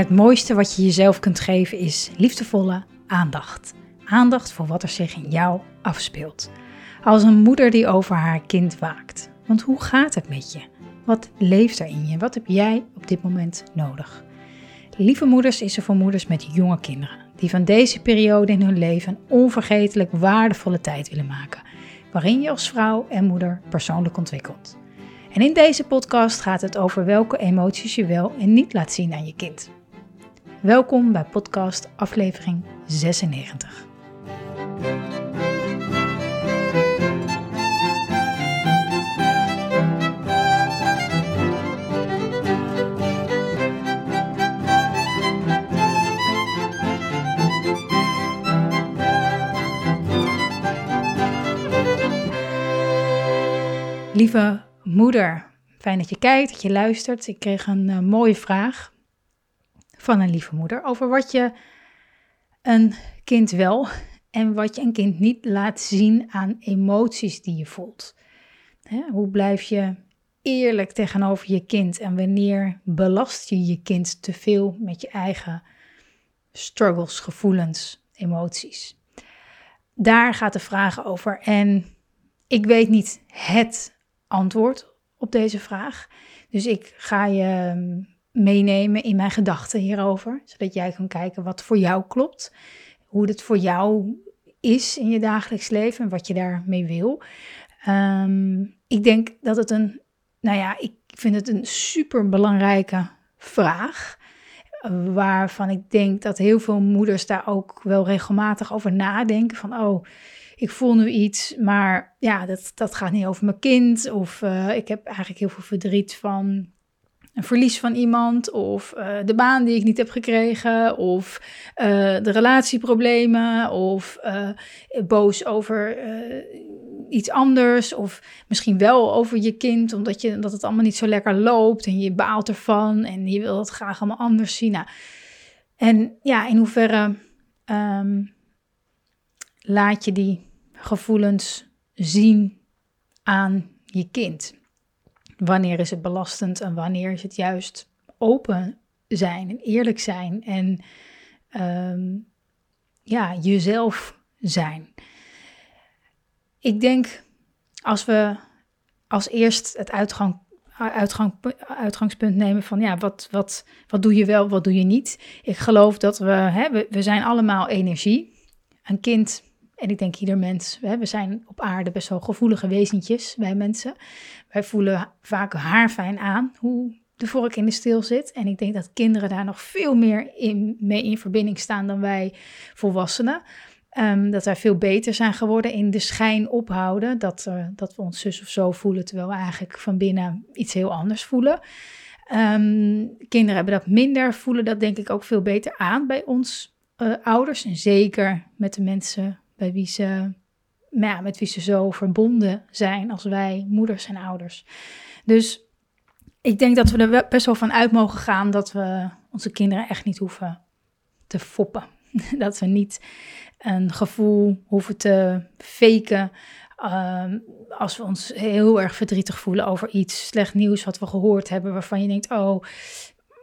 Het mooiste wat je jezelf kunt geven is liefdevolle aandacht. Aandacht voor wat er zich in jou afspeelt. Als een moeder die over haar kind waakt. Want hoe gaat het met je? Wat leeft er in je? Wat heb jij op dit moment nodig? Lieve Moeders is er voor moeders met jonge kinderen, die van deze periode in hun leven een onvergetelijk waardevolle tijd willen maken, waarin je als vrouw en moeder persoonlijk ontwikkelt. En in deze podcast gaat het over welke emoties je wel en niet laat zien aan je kind. Welkom bij podcast aflevering 96. Lieve moeder, fijn dat je kijkt, dat je luistert. Ik kreeg een uh, mooie vraag van een lieve moeder over wat je een kind wel en wat je een kind niet laat zien aan emoties die je voelt. Hoe blijf je eerlijk tegenover je kind en wanneer belast je je kind te veel met je eigen struggles, gevoelens, emoties? Daar gaat de vraag over en ik weet niet het antwoord op deze vraag. Dus ik ga je meenemen in mijn gedachten hierover, zodat jij kan kijken wat voor jou klopt, hoe het voor jou is in je dagelijks leven en wat je daarmee wil. Ehm, ik denk dat het een, nou ja, ik vind het een super belangrijke vraag. Waarvan ik denk dat heel veel moeders daar ook wel regelmatig over nadenken. Van oh, ik voel nu iets, maar ja, dat, dat gaat niet over mijn kind. Of uh, ik heb eigenlijk heel veel verdriet van een verlies van iemand, of uh, de baan die ik niet heb gekregen, of uh, de relatieproblemen, of boos over iets anders, of misschien wel over je kind, omdat je, dat het allemaal niet zo lekker loopt en je baalt ervan en je wil het graag allemaal anders zien. Nou, en ja, in hoeverre um, laat je die gevoelens zien aan je kind. Wanneer is het belastend en wanneer is het juist open zijn en eerlijk zijn en um, ja, jezelf zijn. Ik denk als we als eerst het uitgang, uitgang, uitgangspunt nemen van ja, wat, wat, wat doe je wel, wat doe je niet. Ik geloof dat we, hè, we, we zijn allemaal energie. Een kind en ik denk ieder mens, we zijn op aarde best wel gevoelige wezentjes, wij mensen. Wij voelen vaak haarfijn aan hoe de vork in de steel zit. En ik denk dat kinderen daar nog veel meer in, mee in verbinding staan dan wij volwassenen. Um, dat wij veel beter zijn geworden in de schijn ophouden. Dat, uh, dat we ons zus of zo voelen, terwijl we eigenlijk van binnen iets heel anders voelen. Um, kinderen hebben dat minder, voelen dat denk ik ook veel beter aan bij ons uh, ouders. En zeker met de mensen bij wie ze, ja, met wie ze zo verbonden zijn als wij moeders en ouders. Dus ik denk dat we er best wel van uit mogen gaan dat we onze kinderen echt niet hoeven te foppen. Dat we niet een gevoel hoeven te faken. Uh, als we ons heel erg verdrietig voelen over iets slecht nieuws wat we gehoord hebben, waarvan je denkt: Oh,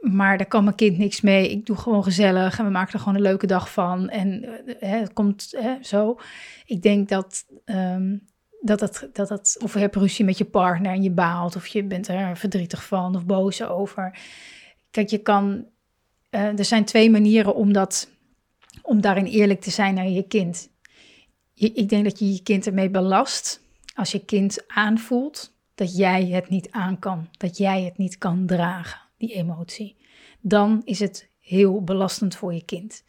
maar daar kan mijn kind niks mee. Ik doe gewoon gezellig en we maken er gewoon een leuke dag van. En uh, het komt hè, zo. Ik denk dat, um, dat, het, dat het, of je hebt ruzie met je partner en je baalt, of je bent er verdrietig van of boos over. Kijk, je kan, uh, er zijn twee manieren om, dat, om daarin eerlijk te zijn naar je kind. Je, ik denk dat je je kind ermee belast als je kind aanvoelt dat jij het niet aan kan, dat jij het niet kan dragen die emotie, dan is het heel belastend voor je kind.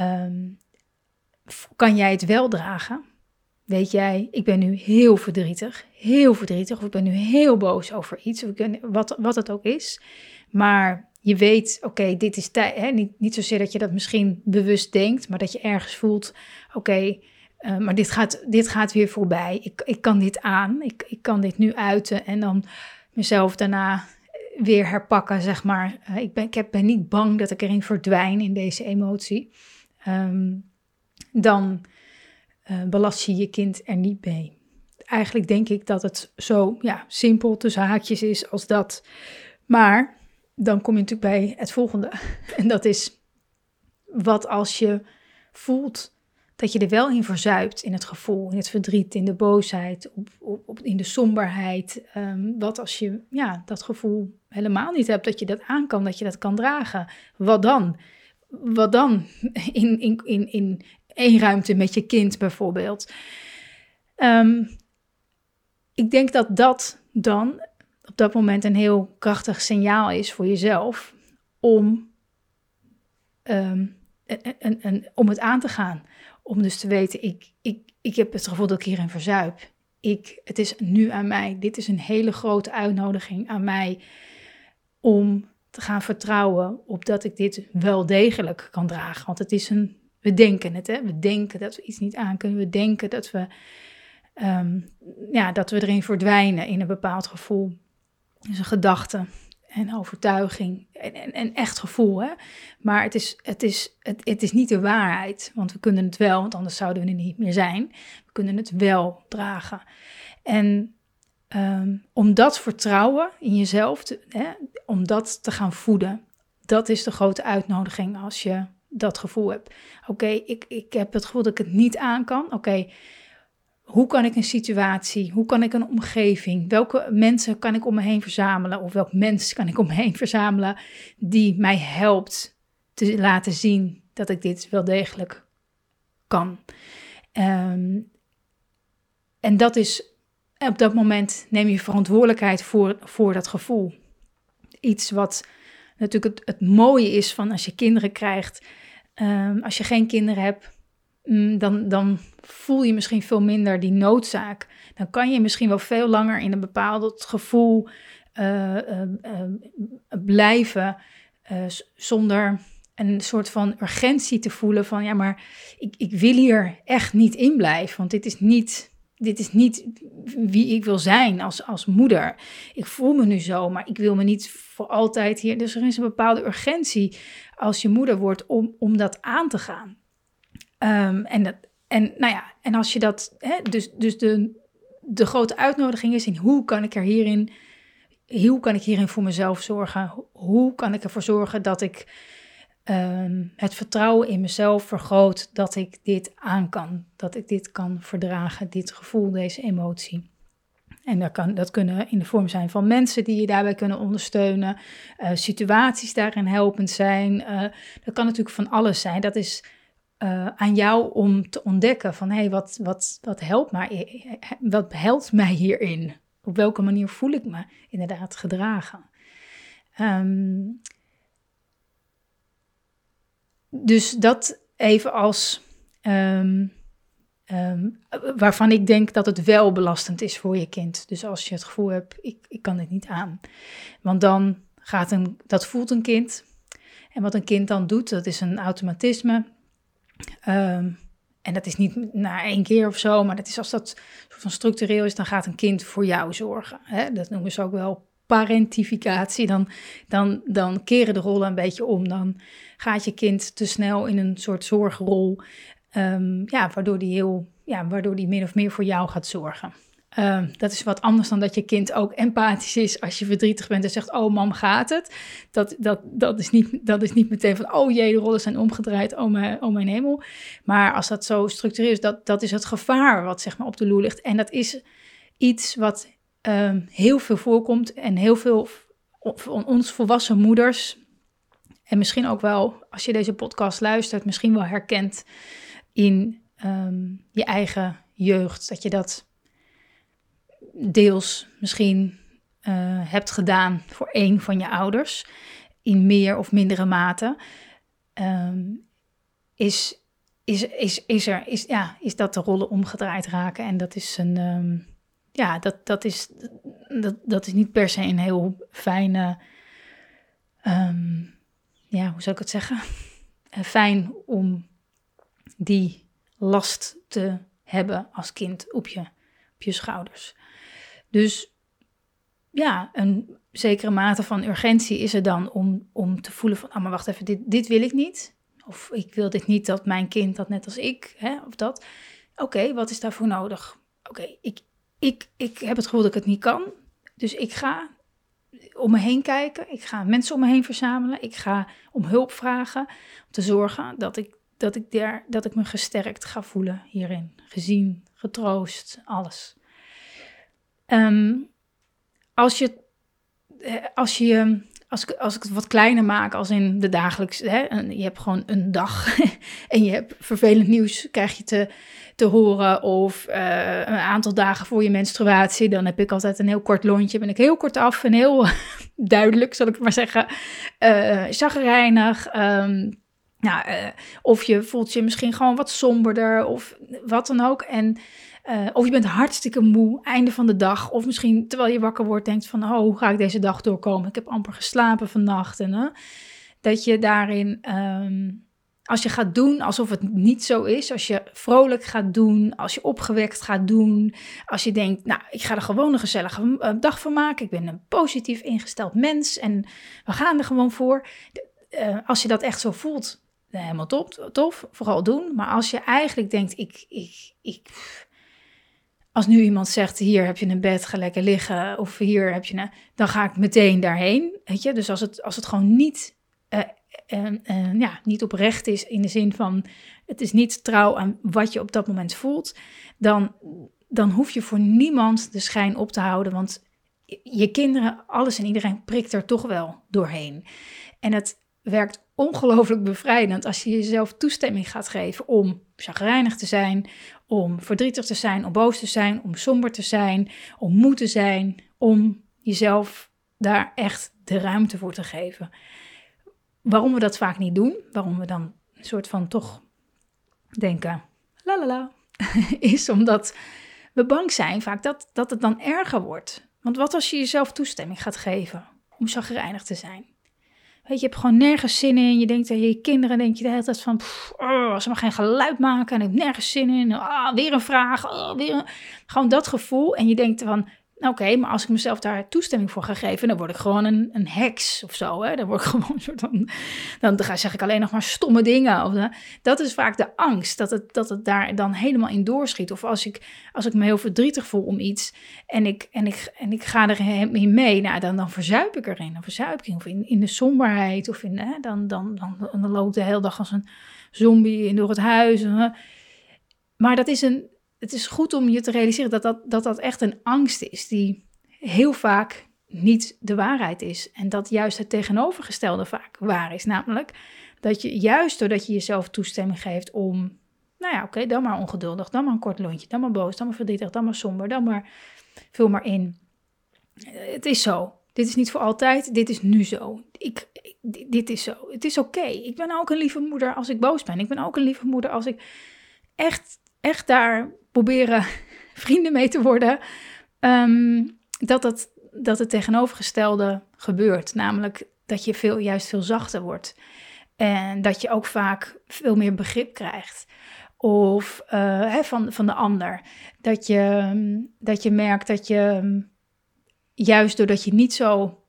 Um, kan jij het wel dragen? Weet jij, ik ben nu heel verdrietig, heel verdrietig, of ik ben nu heel boos over iets, of wat, wat het ook is. Maar je weet, oké, dit is tijd. Niet, niet zozeer dat je dat misschien bewust denkt, maar dat je ergens voelt, oké, uh, maar dit gaat, dit gaat weer voorbij. Ik, ik kan dit aan, ik, ik kan dit nu uiten en dan mezelf daarna weer herpakken, zeg maar. Uh, ik, ben, ik heb, ben niet bang dat ik erin verdwijn in deze emotie. Um, dan uh, belast je je kind er niet mee. Eigenlijk denk ik dat het zo ja, simpel tussen haakjes is als dat. Maar dan kom je natuurlijk bij het volgende. En dat is, wat als je voelt dat je er wel in verzuipt, in het gevoel, in het verdriet, in de boosheid, op, op, in de somberheid. Um, wat als je ja, dat gevoel helemaal niet hebt, dat je dat aan kan, dat je dat kan dragen. Wat dan? Wat dan in, in, in, in één ruimte met je kind bijvoorbeeld? Ehm, ik denk dat dat dan op dat moment een heel krachtig signaal is voor jezelf om, um, en, en, om het aan te gaan. Om dus te weten, ik, ik, ik heb het gevoel dat ik hierin verzuip. Ik, het is nu aan mij. Dit is een hele grote uitnodiging aan mij om te gaan vertrouwen op dat ik dit wel degelijk kan dragen. Want het is een, we denken het, hè? we denken dat we iets niet aan kunnen. We denken dat we, um, ja, dat we erin verdwijnen in een bepaald gevoel. Dus een gedachte en overtuiging en, en, en, echt gevoel. Hè? Maar het is, het, is, het, het is niet de waarheid, want we kunnen het wel, want anders zouden we er niet meer zijn. We kunnen het wel dragen. En Ehm, om dat vertrouwen in jezelf, te, hè, om dat te gaan voeden, dat is de grote uitnodiging als je dat gevoel hebt. Oké, ik, ik heb het gevoel dat ik het niet aan kan. Oké, hoe kan ik een situatie, hoe kan ik een omgeving, welke mensen kan ik om me heen verzamelen of welk mens kan ik om me heen verzamelen die mij helpt te laten zien dat ik dit wel degelijk kan. Um, en dat is op dat moment neem je verantwoordelijkheid voor, voor dat gevoel. Iets wat natuurlijk het, mooie is van als je kinderen krijgt. Ehm, als je geen kinderen hebt, dan, dan voel je misschien veel minder die noodzaak. Dan kan je misschien wel veel langer in een bepaald gevoel uh, blijven zonder een soort van urgentie te voelen van ja, maar ik, ik wil hier echt niet in blijven, want dit is niet dit is niet wie ik wil zijn als, als moeder. Ik voel me nu zo, maar ik wil me niet voor altijd hier. Dus er is een bepaalde urgentie als je moeder wordt om, om dat aan te gaan. Um, en, dat, en, nou ja, en als je dat, hè, dus, dus de, de grote uitnodiging is in hoe kan ik er hierin, hoe kan ik hierin voor mezelf zorgen? Hoe kan ik ervoor zorgen dat ik Ehm, het vertrouwen in mezelf vergroot dat ik dit aan kan. Dat ik dit kan verdragen, dit gevoel, deze emotie. En dat, kan, dat kunnen in de vorm zijn van mensen die je daarbij kunnen ondersteunen, uh, situaties daarin helpend zijn. Uh, dat kan natuurlijk van alles zijn. Dat is uh, aan jou om te ontdekken van hé, hey, wat, wat, wat, helpt mij, wat helpt mij hierin? Op welke manier voel ik me inderdaad gedragen? Um, dus dat even als ehm, ehm, waarvan ik denk dat het wel belastend is voor je kind. Dus als je het gevoel hebt, ik, ik kan dit niet aan. Want dan gaat een, dat voelt een kind. En wat een kind dan doet, dat is een automatisme. Um, en dat is niet na één keer of zo, maar dat is als dat soort van structureel is, dan gaat een kind voor jou zorgen. Hè? Dat noemen ze ook wel parentificatie. Dan, dan, dan keren de rollen een beetje om. Dan gaat je kind te snel in een soort zorgrol. Um, ja, waardoor die heel, ja, waardoor die min of meer voor jou gaat zorgen. Um, dat is wat anders dan dat je kind ook empathisch is als je verdrietig bent en zegt: Oh, mam, gaat het? Dat, dat, dat, is, niet, dat is niet meteen van: Oh jee, de rollen zijn omgedraaid, oh mijn, oh mijn hemel. Maar als dat zo structureel is, dat, dat is het gevaar wat zeg maar op de loer ligt. En dat is iets wat um, heel veel voorkomt en heel veel van ons volwassen moeders en misschien ook wel, als je deze podcast luistert, misschien wel herkent in um, je eigen jeugd. Dat je dat deels misschien uh, hebt gedaan voor een van je ouders, in meer of mindere mate. Um, is, is, is, is, er, is, ja, is dat de rollen omgedraaid raken. En dat is een. Um, ja, dat, dat, is, dat, dat is niet per se een heel fijne. Um, ja, hoe zou ik het zeggen? Eh, fijn om die last te hebben als kind op je, op je schouders. Dus ja, een zekere mate van urgentie is er dan om, om te voelen van, ah maar wacht even, dit, dit wil ik niet. Of ik wil dit niet dat mijn kind dat net als ik, hè, of dat. Oké, wat is daarvoor nodig? Oké, ik, ik, ik heb het gevoel dat ik het niet kan. Dus ik ga om me heen kijken. Ik ga mensen om me heen verzamelen. Ik ga om hulp vragen. Om te zorgen dat ik, dat ik, daar, dat ik me gesterkt ga voelen hierin. Gezien, getroost, alles. Ehm, als je, eh, als je als ik, als ik het wat kleiner maak, als in de dagelijkse, hè, je hebt gewoon een dag en je hebt vervelend nieuws, krijg je te, te horen. Of uh, een aantal dagen voor je menstruatie, dan heb ik altijd een heel kort lontje. Ben ik heel kort af en heel duidelijk, zal ik maar zeggen, uh, chagrijnig. Um, nou, of je voelt je misschien gewoon wat somberder of wat dan ook. En uh, of je bent hartstikke moe, einde van de dag. Of misschien terwijl je wakker wordt, denkt van... oh, hoe ga ik deze dag doorkomen? Ik heb amper geslapen vannacht. En, dat je daarin, um, als je gaat doen alsof het niet zo is... als je vrolijk gaat doen, als je opgewekt gaat doen... als je denkt, nou, ik ga er gewoon een gezellige eh, dag van maken. Ik ben een positief ingesteld mens en we gaan er gewoon voor. Uh, als je dat echt zo voelt, helemaal top, tof, vooral doen. Maar als je eigenlijk denkt, ik... ik, ik als nu iemand zegt, hier heb je een bed, ga lekker liggen, of hier heb je een, dan ga ik meteen daarheen, weet je. Dus als het, als het gewoon niet, uh, ja, niet oprecht is in de zin van, het is niet trouw aan wat je op dat moment voelt, dan, dan hoef je voor niemand de schijn op te houden, want je kinderen, alles en iedereen prikt er toch wel doorheen. En het werkt ongelooflijk bevrijdend als je jezelf toestemming gaat geven om chagrijnig te zijn, om verdrietig te zijn, om boos te zijn, om somber te zijn, om moe te zijn, om jezelf daar echt de ruimte voor te geven. Waarom we dat vaak niet doen, waarom we dan een soort van toch denken, la la la, is omdat we bang zijn vaak dat, dat het dan erger wordt. Want wat als je jezelf toestemming gaat geven om chagrijnig te zijn? Weet je, hebt gewoon nergens zin in. Je denkt aan je kinderen, denk je de hele tijd van, oh, ze maar geen geluid maken en ik heb nergens zin in. Ah, weer een vraag, oh, weer. Gewoon dat gevoel. En je denkt van, Oké, maar als ik mezelf daar toestemming voor ga geven, dan word ik gewoon een, een heks of zo. Hè? Dan word ik gewoon een soort van. Dan ga, zeg ik alleen nog maar stomme dingen. Of, dat is vaak de angst, dat het, dat het daar dan helemaal in doorschiet. Of als ik, als ik me heel verdrietig voel om iets en ik, en ik, en ik ga erin mee, nou, dan, dan verzuip ik erin. Dan verzuip ik of in, in de somberheid. Of in, hè, dan, dan, dan, dan, de hele dag als een zombie door het huis. Maar dat is een het is goed om je te realiseren dat dat, dat dat echt een angst is die heel vaak niet de waarheid is. En dat juist het tegenovergestelde vaak waar is. Namelijk dat je juist doordat je jezelf toestemming geeft om, nou ja, oké, dan maar ongeduldig, dan maar een kort lontje, dan maar boos, dan maar verdrietig, dan maar somber, dan maar vul maar in. Het is zo. Dit is niet voor altijd, dit is nu zo. Ik, dit is zo. Het is oké. Ik ben ook een lieve moeder als ik boos ben. Ik ben ook een lieve moeder als ik echt, echt daar proberen vrienden mee te worden, ehm, dat, dat, dat het tegenovergestelde gebeurt. Namelijk dat je veel, juist veel zachter wordt. En dat je ook vaak veel meer begrip krijgt. Of hè, van, van de ander. Dat je, dat je merkt dat je juist doordat je niet zo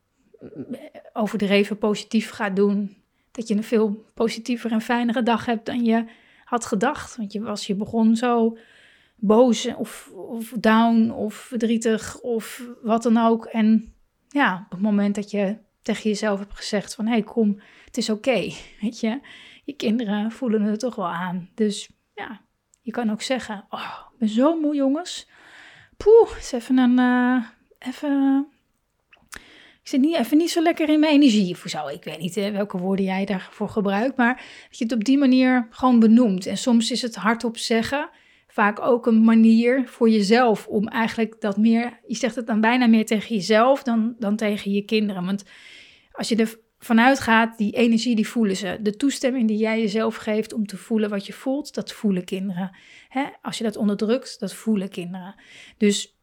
overdreven positief gaat doen, dat je een veel positiever en fijnere dag hebt dan je had gedacht. Want je was, je begon zo boos of, of down of verdrietig of wat dan ook. En ja, op het moment dat je tegen jezelf hebt gezegd van... hé, hey, kom, het is oké, weet je. Je kinderen voelen het toch wel aan. Dus ja, je kan ook zeggen... oh, ik ben zo moe, jongens. Poeh, is even een... Uh, even... Ik zit niet, even niet zo lekker in mijn energie of zo. Ik weet niet welke woorden jij daarvoor gebruikt. Maar dat je het op die manier gewoon benoemt. En soms is het hardop zeggen vaak ook een manier voor jezelf om eigenlijk dat meer, je zegt het dan bijna meer tegen jezelf dan, dan tegen je kinderen. Want als je er vanuit gaat, die energie die voelen ze. De toestemming die jij jezelf geeft om te voelen wat je voelt, dat voelen kinderen. Hè? Als je dat onderdrukt, dat voelen kinderen. Dus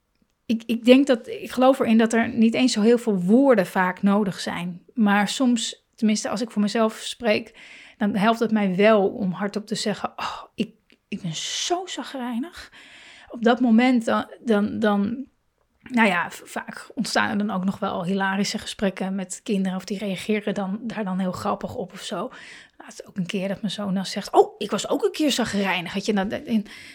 ik, ik denk dat, ik geloof erin dat er niet eens zo heel veel woorden vaak nodig zijn. Maar soms, tenminste als ik voor mezelf spreek, dan helpt het mij wel om hardop te zeggen, oh, ik ik ben zo zagrijnig. Op dat moment dan, dan, dan, nou ja, vaak ontstaan er dan ook nog wel hilarische gesprekken met kinderen. Of die reageren dan, daar dan heel grappig op of zo. Laatst ook een keer dat mijn zoon dan zegt... Oh, ik was ook een keer zagrijnig. Je, dan,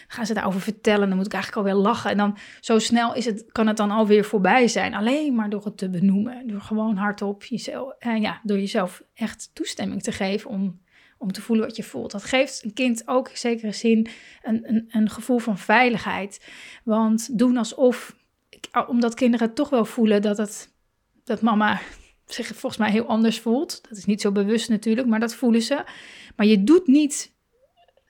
gaan ze daarover vertellen. Dan moet ik eigenlijk alweer lachen. En dan zo snel is het, kan het dan alweer voorbij zijn. Alleen maar door het te benoemen. Door gewoon hardop jezelf... En ja, door jezelf echt toestemming te geven om om te voelen wat je voelt. Dat geeft een kind ook in zekere zin een, een, een gevoel van veiligheid. Want doen alsof omdat kinderen toch wel voelen dat, het, dat mama zich volgens mij heel anders voelt. Dat is niet zo bewust natuurlijk, maar dat voelen ze. Maar je doet niet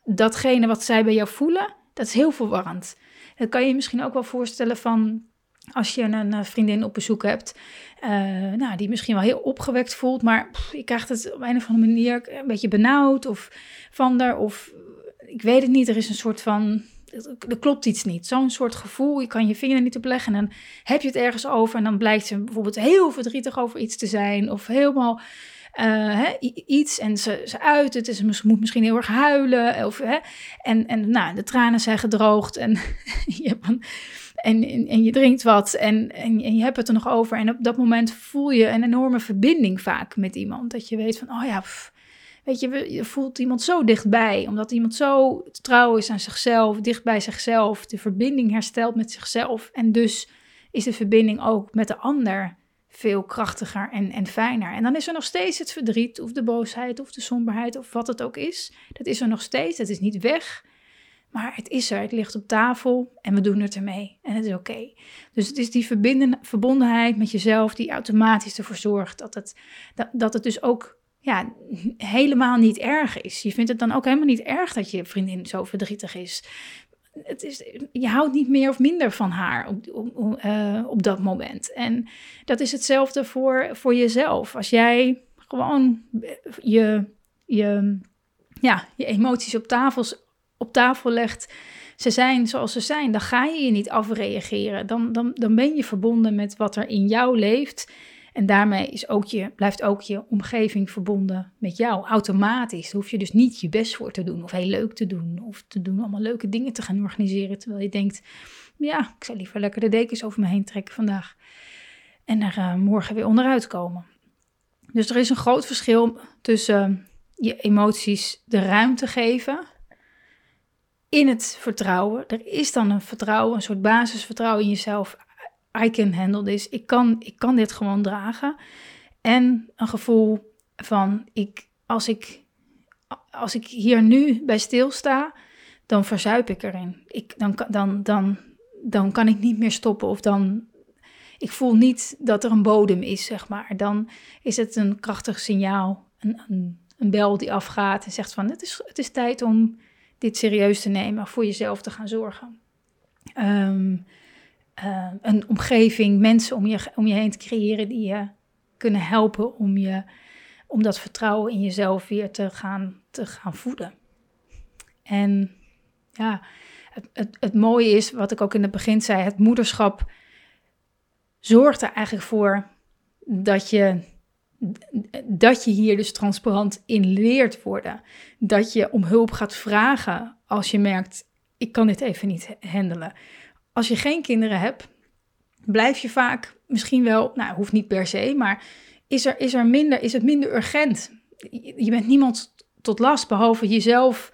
datgene wat zij bij jou voelen. Dat is heel verwarrend. Dat kan je je misschien ook wel voorstellen van als je een eh, vriendin op bezoek hebt, uh, nou, die misschien wel heel opgewekt voelt, maar pff, je krijgt het op een of andere manier een beetje benauwd of van der, of ik weet het niet, er is een soort van er klopt iets niet. Zo'n soort gevoel, je kan je vinger niet op leggen en dan heb je het ergens over en dan blijkt ze bijvoorbeeld heel verdrietig over iets te zijn of helemaal hè, iets en ze, ze uit het, ze moet misschien heel erg huilen of, en, en nou, de tranen zijn gedroogd en, je, en, en, en, je drinkt wat en, en, je hebt het er nog over en op dat moment voel je een enorme verbinding vaak met iemand. Dat je weet van, oh ja, Weet je, je voelt iemand zo dichtbij, omdat iemand zo trouw is aan zichzelf, dicht bij zichzelf, de verbinding herstelt met zichzelf. En dus is de verbinding ook met de ander veel krachtiger en, en fijner. En dan is er nog steeds het verdriet, of de boosheid, of de somberheid, of wat het ook is. Dat is er nog steeds, het is niet weg. Maar het is er, het ligt op tafel en we doen het ermee. En het is oké. Dus het is die verbondenheid met jezelf die automatisch ervoor zorgt dat het, dat, dat het dus ook ja, helemaal niet erg is. Je vindt het dan ook helemaal niet erg dat je vriendin zo verdrietig is. Het is je houdt niet meer of minder van haar op, op, uh, op dat moment. En dat is hetzelfde voor, voor jezelf. Als jij gewoon je, je, ja, je emoties op, tafels, op tafel legt ze zijn zoals ze zijn, dan ga je je niet afreageren. Dan, dan, dan ben je verbonden met wat er in jou leeft. En daarmee is ook je, blijft ook je omgeving verbonden met jou, automatisch. Daar hoef je dus niet je best voor te doen of heel leuk te doen of te doen allemaal leuke dingen te gaan organiseren. Terwijl je denkt, ja, ik zou liever lekker de dekens over me heen trekken vandaag en er uh, morgen weer onderuit komen. Dus er is een groot verschil tussen je emoties de ruimte geven in het vertrouwen. Er is dan een vertrouwen, een soort basisvertrouwen in jezelf I can handle this. Ik kan, ik kan dit gewoon dragen. En een gevoel van, ik, als, ik, als ik hier nu bij stilsta, dan verzuip ik erin. Ik, dan, dan, dan, dan kan ik niet meer stoppen of dan... Ik voel niet dat er een bodem is, zeg maar. Dan is het een krachtig signaal, een, een, een bel die afgaat en zegt van... Het is, het is tijd om dit serieus te nemen, voor jezelf te gaan zorgen. Um, uh, een omgeving, mensen om je, om je heen te creëren die je kunnen helpen om, je, om dat vertrouwen in jezelf weer te gaan, te gaan voeden. En ja, het, het, het mooie is, wat ik ook in het begin zei, het moederschap zorgt er eigenlijk voor dat je, dat je hier dus transparant in leert worden. Dat je om hulp gaat vragen als je merkt, ik kan dit even niet handelen als je geen kinderen hebt, blijf je vaak misschien wel, nou, hoeft niet per se, maar is, er, is, er minder, is het minder urgent? Je, bent niemand tot last behalve jezelf.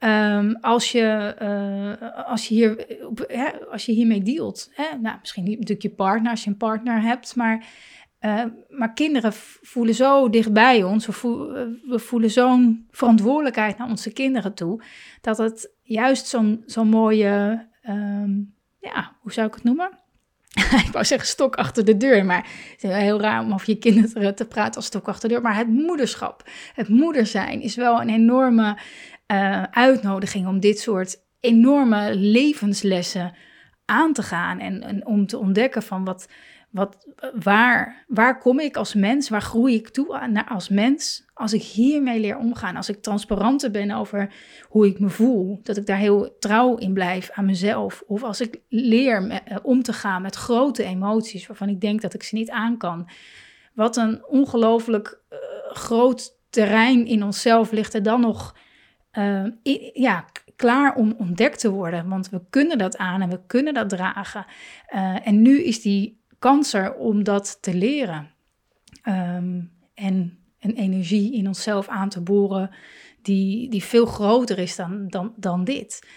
Um, als, je, uh, als, je hier, hè, als je hiermee dealt. Hè? Nou, misschien niet natuurlijk je partner als je een partner hebt, maar, uh, maar kinderen voelen zo dichtbij ons. We, voelen, zo'n verantwoordelijkheid naar onze kinderen toe, dat het juist zo'n zo'n mooie um, ja, hoe zou ik het noemen? ik wou zeggen stok achter de deur, maar het is heel raar om over je kinderen te praten als stok achter de deur. Maar het moederschap, het moeder zijn, is wel een enorme uh, uitnodiging om dit soort enorme levenslessen aan te gaan en om te ontdekken van wat, wat, waar, waar kom ik als mens? Waar groei ik toe naar als mens? Als ik hiermee leer omgaan, als ik transparanter ben over hoe ik me voel, dat ik daar heel trouw in blijf aan mezelf. Of als ik leer eh, om te gaan met grote emoties waarvan ik denk dat ik ze niet aan kan. Wat een ongelooflijk uh, groot terrein in onszelf ligt er dan nog uh, ja, klaar om ontdekt te worden. Want we kunnen dat aan en we kunnen dat dragen. En nu is die kans er om dat te leren. Um, en een energie in onszelf aan te boren die, die veel groter is dan, dan, dan dit.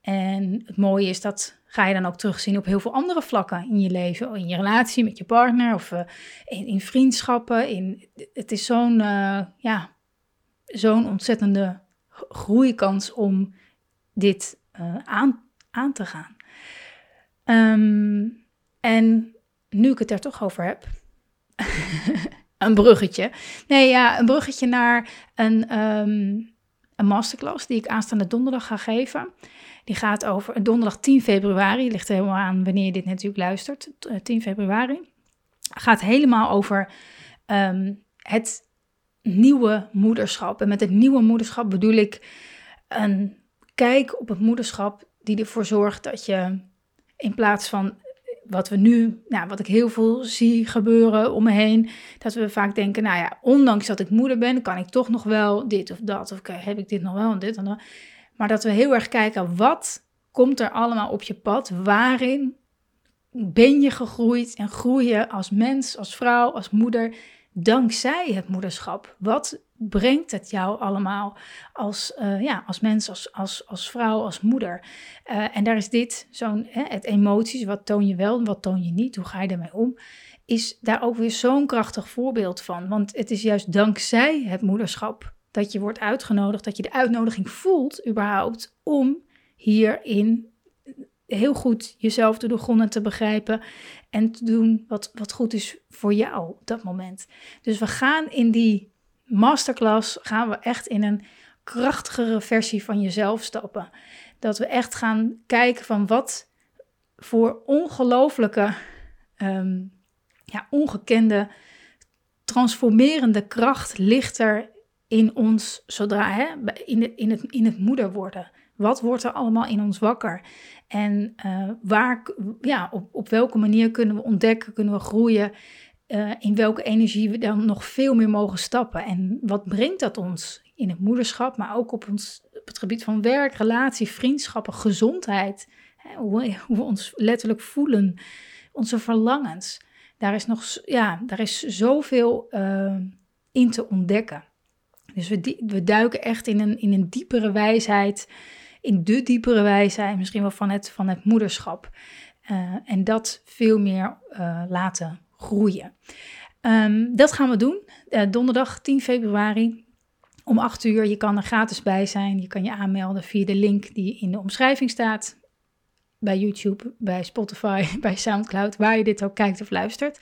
En het mooie is dat ga je dan ook terugzien op heel veel andere vlakken in je leven. In je relatie met je partner of uh, in, in, vriendschappen. In, het is zo'n uh, ja, zo'n ontzettende groeikans om dit uh, aan, aan te gaan. Um, en nu ik het er toch over heb, een bruggetje. Nee, ja, een bruggetje naar een, um, een masterclass die ik aanstaande donderdag ga geven. Die gaat over donderdag 10 februari. Ligt er helemaal aan wanneer je dit natuurlijk luistert. 10 eh, februari. Gaat helemaal over um, het nieuwe moederschap. En met het nieuwe moederschap bedoel ik een kijk op het moederschap die ervoor zorgt dat je in plaats van wat we nu, nou, wat ik heel veel zie gebeuren om me heen, dat we vaak denken, nou ja, ondanks dat ik moeder ben, kan ik toch nog wel dit of dat, of heb ik dit nog wel en dit en dat. Maar dat we heel erg kijken, wat komt er allemaal op je pad? Waarin ben je gegroeid en groei je als mens, als vrouw, als moeder, dankzij het moederschap? Wat brengt het jou allemaal als, uh, ja, als mens, als, als, als vrouw, als moeder? Uh, en daar is dit, zo'n, het emoties, wat toon je wel, wat toon je niet, hoe ga je ermee om? Is daar ook weer zo'n krachtig voorbeeld van. Want het is juist dankzij het moederschap dat je wordt uitgenodigd, dat je de uitnodiging voelt überhaupt om hierin heel goed jezelf te doorgronden te begrijpen en te doen wat, wat goed is voor jou op dat moment. Dus we gaan in die masterclass, gaan we echt in een krachtigere versie van jezelf stappen. Dat we echt gaan kijken van wat voor ongelooflijke, um, ja, ongekende, transformerende kracht ligt er in ons zodra, hè, in, het, in, het, in het moeder worden. Wat wordt er allemaal in ons wakker? En uh, waar, ja, op, op welke manier kunnen we ontdekken, kunnen we groeien? Uh, in welke energie we dan nog veel meer mogen stappen? En wat brengt dat ons in het moederschap, maar ook op, ons, het gebied van werk, relatie, vriendschappen, gezondheid? Hoe, hoe, we ons letterlijk voelen, onze verlangens. Daar is nog ja, daar is zoveel uh, in te ontdekken. Dus we, we duiken echt in een, in een diepere wijsheid, in de diepere wijsheid, misschien wel van het, van het moederschap. Uh, en dat veel meer laten groeien. Um, dat gaan we doen. Uh, donderdag 10 februari om 8 uur. Je kan er gratis bij zijn. Je kan je aanmelden via de link die in de omschrijving staat. Bij YouTube, bij Spotify, bij Soundcloud, waar je dit ook kijkt of luistert.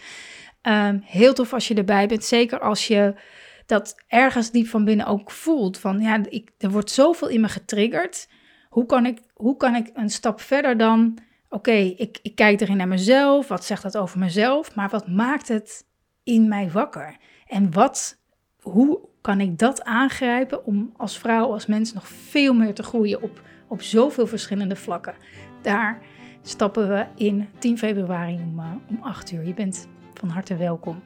Um, heel tof als je erbij bent. Zeker als je dat ergens diep van binnen ook voelt van ja, ik, er wordt zoveel in me getriggerd. Hoe kan ik, hoe kan ik een stap verder dan, oké, ik, ik kijk erin naar mezelf, wat zegt dat over mezelf, maar wat maakt het in mij wakker? En wat, hoe kan ik dat aangrijpen om als vrouw, als mens nog veel meer te groeien op, op zoveel verschillende vlakken? Daar stappen we in 10 februari om, uh, om 8 uur. Je bent van harte welkom.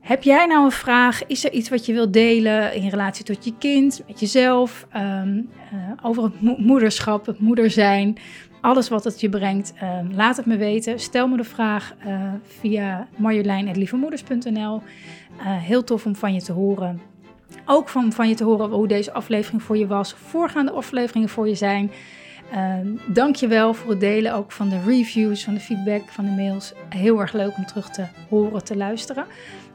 Heb jij nou een vraag? Is er iets wat je wilt delen in relatie tot je kind, met jezelf, um, uh, over het moederschap, het moeder zijn, alles wat het je brengt? Um, laat het me weten. Stel me de vraag uh, via marjolein.lievemoeders.nl. Uh, heel tof om van je te horen. Ook van, van je te horen hoe deze aflevering voor je was, voorgaande afleveringen voor je zijn. Uh, Dank je wel voor het delen ook van de reviews, van de feedback, van de mails. Heel erg leuk om terug te horen, te luisteren.